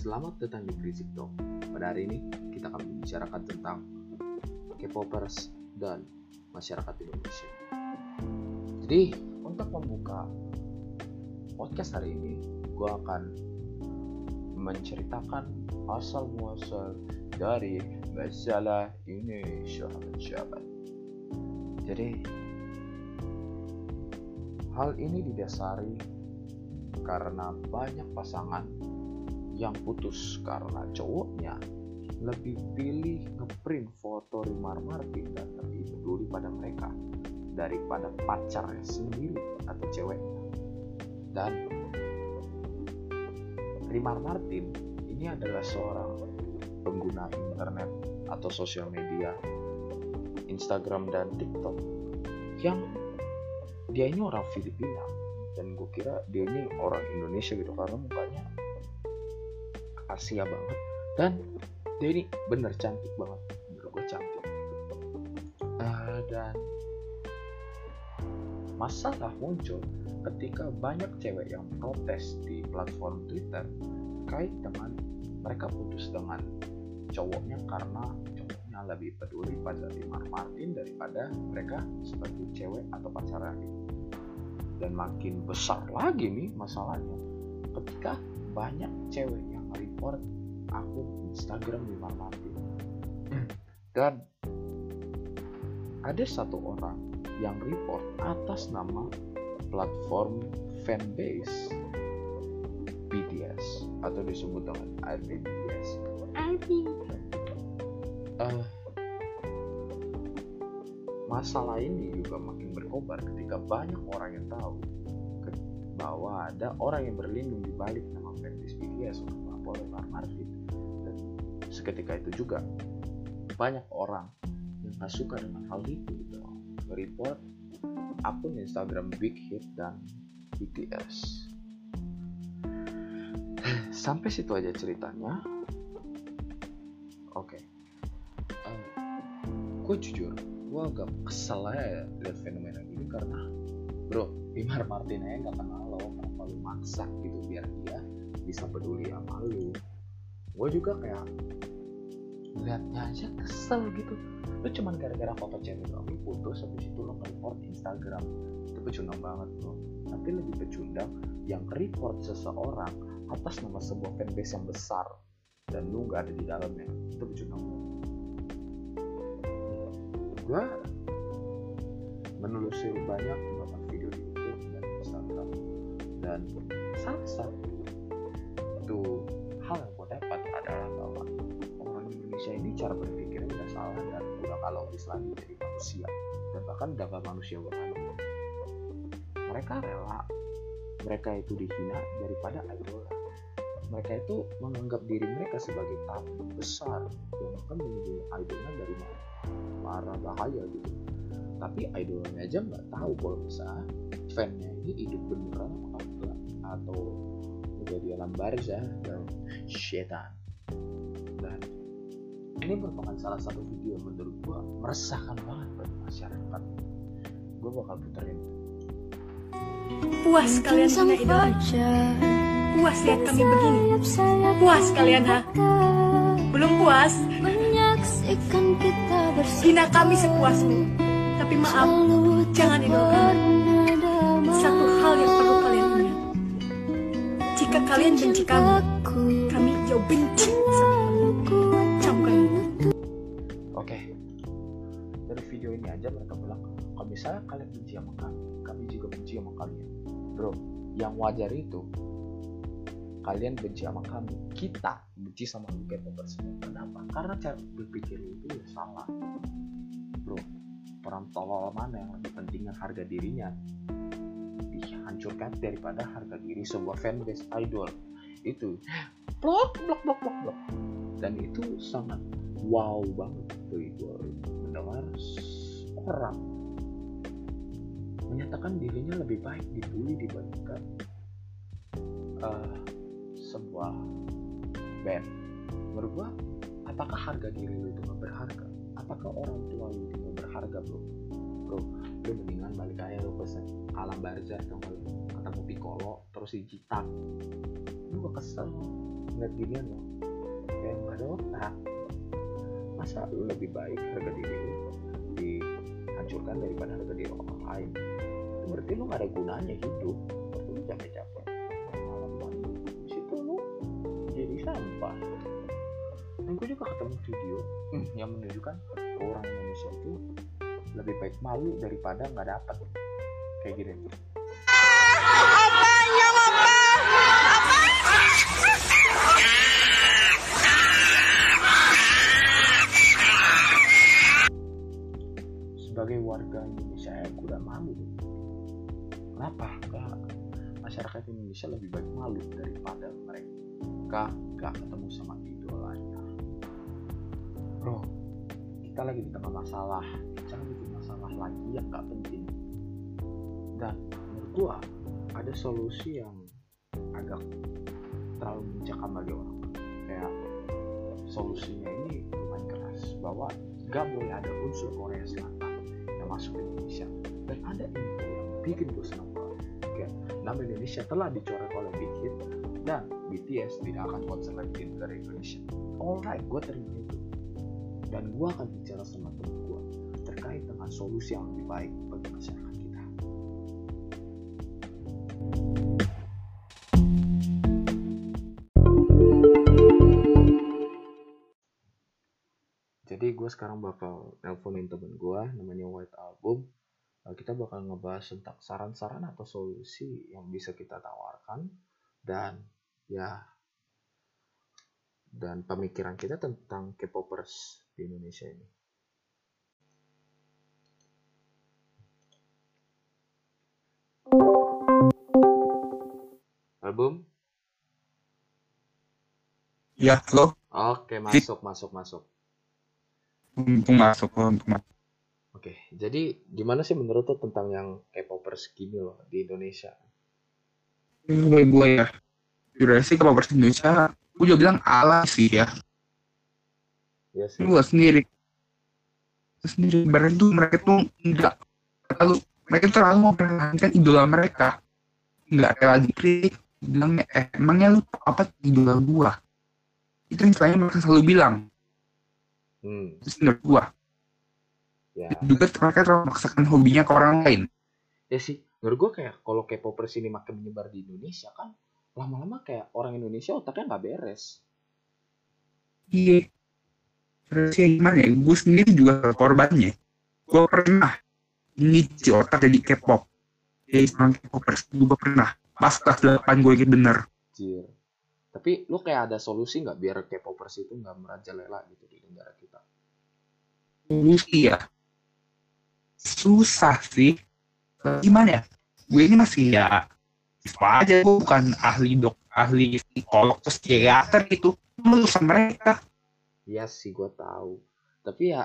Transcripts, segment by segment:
Selamat datang di Berisik Dong. Pada hari ini kita akan membicarakan tentang K-popers dan masyarakat Indonesia. Jadi untuk membuka podcast hari ini, gue akan menceritakan asal muasal dari masalah Indonesia sahabat. Jadi hal ini didasari karena banyak pasangan yang putus karena cowoknya lebih pilih ngeprint foto Rimar Martin dan lebih peduli pada mereka daripada pacarnya sendiri atau ceweknya. Dan Rimar Martin ini adalah seorang pengguna internet atau sosial media Instagram dan TikTok yang dia ini orang Filipina dan gue kira dia ini orang Indonesia gitu karena mukanya Asia banget. Dan dia ini bener cantik banget. Menurut gue cantik. Uh, dan masalah muncul ketika banyak cewek yang protes di platform Twitter kait dengan mereka putus dengan cowoknya karena cowoknya lebih peduli pada Rimar Martin daripada mereka sebagai cewek atau pacaran dan makin besar lagi nih masalahnya ketika banyak cewek yang report akun Instagram Rimar Martin dan ada satu orang yang report atas nama platform fanbase BTS atau disebut dengan ARMY BTS. Uh, masalah ini juga makin berkobar ketika banyak orang yang tahu bahwa ada orang yang berlindung di balik nama fanbase BTS untuk melapor Lemar Martin. Dan seketika itu juga banyak orang yang gak suka dengan hal itu gitu. Report akun Instagram Big Hit dan BTS sampai situ aja ceritanya. Oke. Okay. um, gue jujur gue agak kesel ya lihat fenomena ini karena bro Bimar Martin aja gak kenal lo kenapa lu maksa gitu biar dia bisa peduli sama lu. Gue juga kayak liatnya aja kesel gitu. Lu cuman gara-gara foto cewek doang putus habis itu lo report Instagram. Itu pecundang banget bro. Tapi lebih pecundang yang report seseorang atas nama sebuah fanbase yang besar dan lu gak ada di dalamnya itu pecundang. Gue menelusuri banyak dan salah satu hal yang gue dapat adalah bahwa orang Indonesia ini cara berpikirnya udah salah dan udah kalau lagi jadi manusia dan bahkan gak manusia banget mereka rela mereka itu dihina daripada idol. Mereka itu menganggap diri mereka sebagai tamu besar yang akan melindungi idolnya dari marah bahaya gitu tapi idolnya aja nggak tahu kalau misalnya fannya ini hidup beneran atau enggak. Atau udah di alam barzah dan setan. Dan ini merupakan salah satu video yang menurut gua meresahkan banget buat masyarakat. Gua bakal puterin. Puas kalian punya idola puas lihat kami begini. puas kalian ha? belum puas? hina kami sepuasmu tapi maaf jangan idolakan satu hal yang perlu kalian ingat. Jika kalian benci kami kami jauh benci sama kamu. Oke. Dari video ini aja mereka bilang kalau misalnya kalian benci sama kami kami juga benci sama kalian. Bro yang wajar itu kalian benci sama kami kita benci sama lu K-popers kenapa? Karena cara berpikir itu ya salah. Bro orang tolol mana yang lebih pentingnya harga dirinya? Dihancurkan daripada harga diri sebuah fanbase idol. Itu. Blok blok blok blok blok. Dan itu sangat wow banget tuh gue mendengar orang menyatakan dirinya lebih baik dibully dibandingkan uh, sebuah band. Gua apakah harga diri lu itu berharga apakah orang tua lu itu berharga bro? Bro lu mendingan balik aja lu ke alam barzah atau lu ketemu Piccolo terus dijitak lu gak kesel ngeliat ginian loh kayak gak ada otak. Masa lu lebih baik harga diri lu dihancurkan daripada harga diri orang lain? Berarti lu gak ada gunanya hidup berarti lu capek-capek malam situ lu jadi sampah dan gue juga ketemu video hmm, yang menunjukkan orang Indonesia itu lebih baik malu daripada nggak dapat kayak gini. Sebagai warga Indonesia ya gue udah malu kenapa karena masyarakat Indonesia lebih baik malu daripada mereka gak ketemu sama idolanya bro kita lagi di tengah masalah. Jangan bikin masalah lagi yang gak penting. Dan menurut gua ada solusi yang agak terlalu mencekam bagi orang. Kayak solusinya ini lumayan keras bahwa gak boleh ada unsur Korea Selatan yang masuk ke Indonesia. Dan ada info yang bikin gue senang banget. Nama Indonesia telah dicoret oleh Big Hit dan BTS tidak akan konser lagi di negara Indonesia. Alright gue terima itu dan gue akan bicara sama temen gue terkait dengan solusi yang lebih baik bagi masyarakat kita. Jadi gue sekarang bakal nelponin temen gue namanya White Album. Nah, kita bakal ngebahas tentang saran-saran atau solusi yang bisa kita tawarkan. Dan ya dan pemikiran kita tentang K-popers di Indonesia ini. Album? Ya, halo. Oke, masuk, masuk, masuk. Untung masuk, untung masuk. Oke, jadi gimana sih menurut lo tentang yang K-popers gini loh di Indonesia? Ini gue ya. Jujur sih kalau versi Indonesia, gue juga bilang ala sih ya. Ya sih. Gue sendiri. Sendiri. Barang tuh mereka tuh enggak terlalu mereka terlalu mempertahankan idola mereka. Enggak rela dikritik. Bilangnya, eh emangnya lu apa idola gua? Itu yang selain mereka selalu bilang. Hmm, Terus menurut gua. ya. Juga mereka terlalu memaksakan hobinya ke orang lain. Ya sih, menurut gue kayak kalau K-popers ini makin menyebar di Indonesia kan lama-lama kayak orang Indonesia otaknya nggak beres. Iya. Terus ya gimana ya? Gue sendiri juga korbannya. Gue pernah ini otak jadi K-pop. Jadi seorang K-popers juga pernah. Pas kelas 8 gue inget bener. Anjir. Tapi lu kayak ada solusi nggak biar K-popers itu nggak merajalela gitu di negara kita? Solusi ya. Susah sih. Gimana ya? Gue ini masih ya itu aja gue bukan ahli dok ahli psikolog terus psikiater gitu lulusan mereka Iya sih, gue tahu. Tapi ya,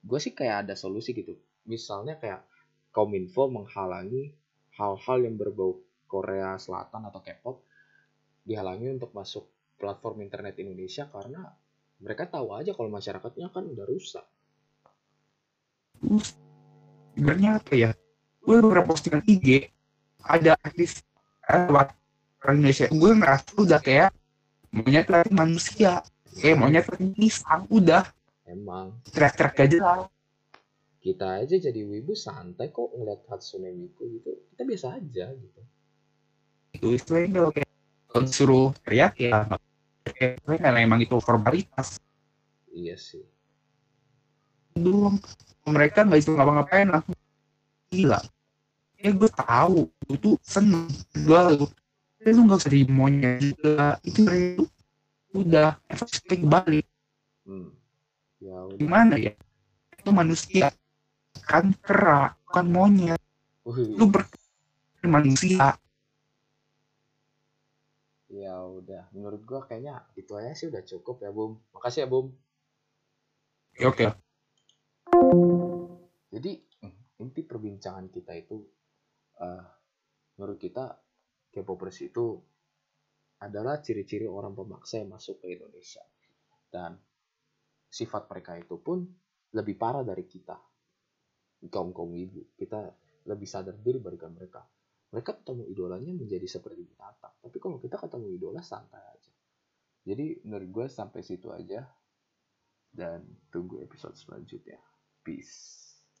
gue sih kayak ada solusi gitu. Misalnya kayak Kominfo menghalangi hal-hal yang berbau Korea Selatan atau K-pop dihalangi untuk masuk platform internet Indonesia karena mereka tahu aja kalau masyarakatnya kan udah rusak. sebenarnya apa ya gue beberapa postingan IG ada artis lewat orang Indonesia gue ngerasa udah kayak monyet lagi manusia kayak monyet lagi pisang udah Emang teriak-teriak gak jelas kita aja jadi wibu santai kok ngeliat Hatsune Miku gitu. Kita biasa aja gitu. itu istilahnya kalau kayak disuruh teriak ya karena emang itu formalitas Iya sih. doang mereka nggak bisa ngapa-ngapain langsung gila ya gue tahu gue tuh seneng gue lu lu nggak usah monyet juga itu itu udah efek balik Hmm. Ya udah. gimana ya itu manusia kan kera bukan monyet lu ber manusia ya udah. Menurut gua kayaknya itu aja sih udah cukup ya, Bum. Makasih ya, Bum. ya, oke Jadi hmm, inti perbincangan kita itu eh menurut kita K-popers itu adalah ciri-ciri orang pemaksa yang masuk ke Indonesia. Dan sifat mereka itu pun lebih parah dari kita. Kaum kaum ibu. Kita lebih sadar diri dibandingkan mereka. mereka ketemu idolanya menjadi seperti binatang tapi kalau kita ketemu idola santai aja jadi menurut gue sampai situ aja dan tunggu episode selanjutnya peace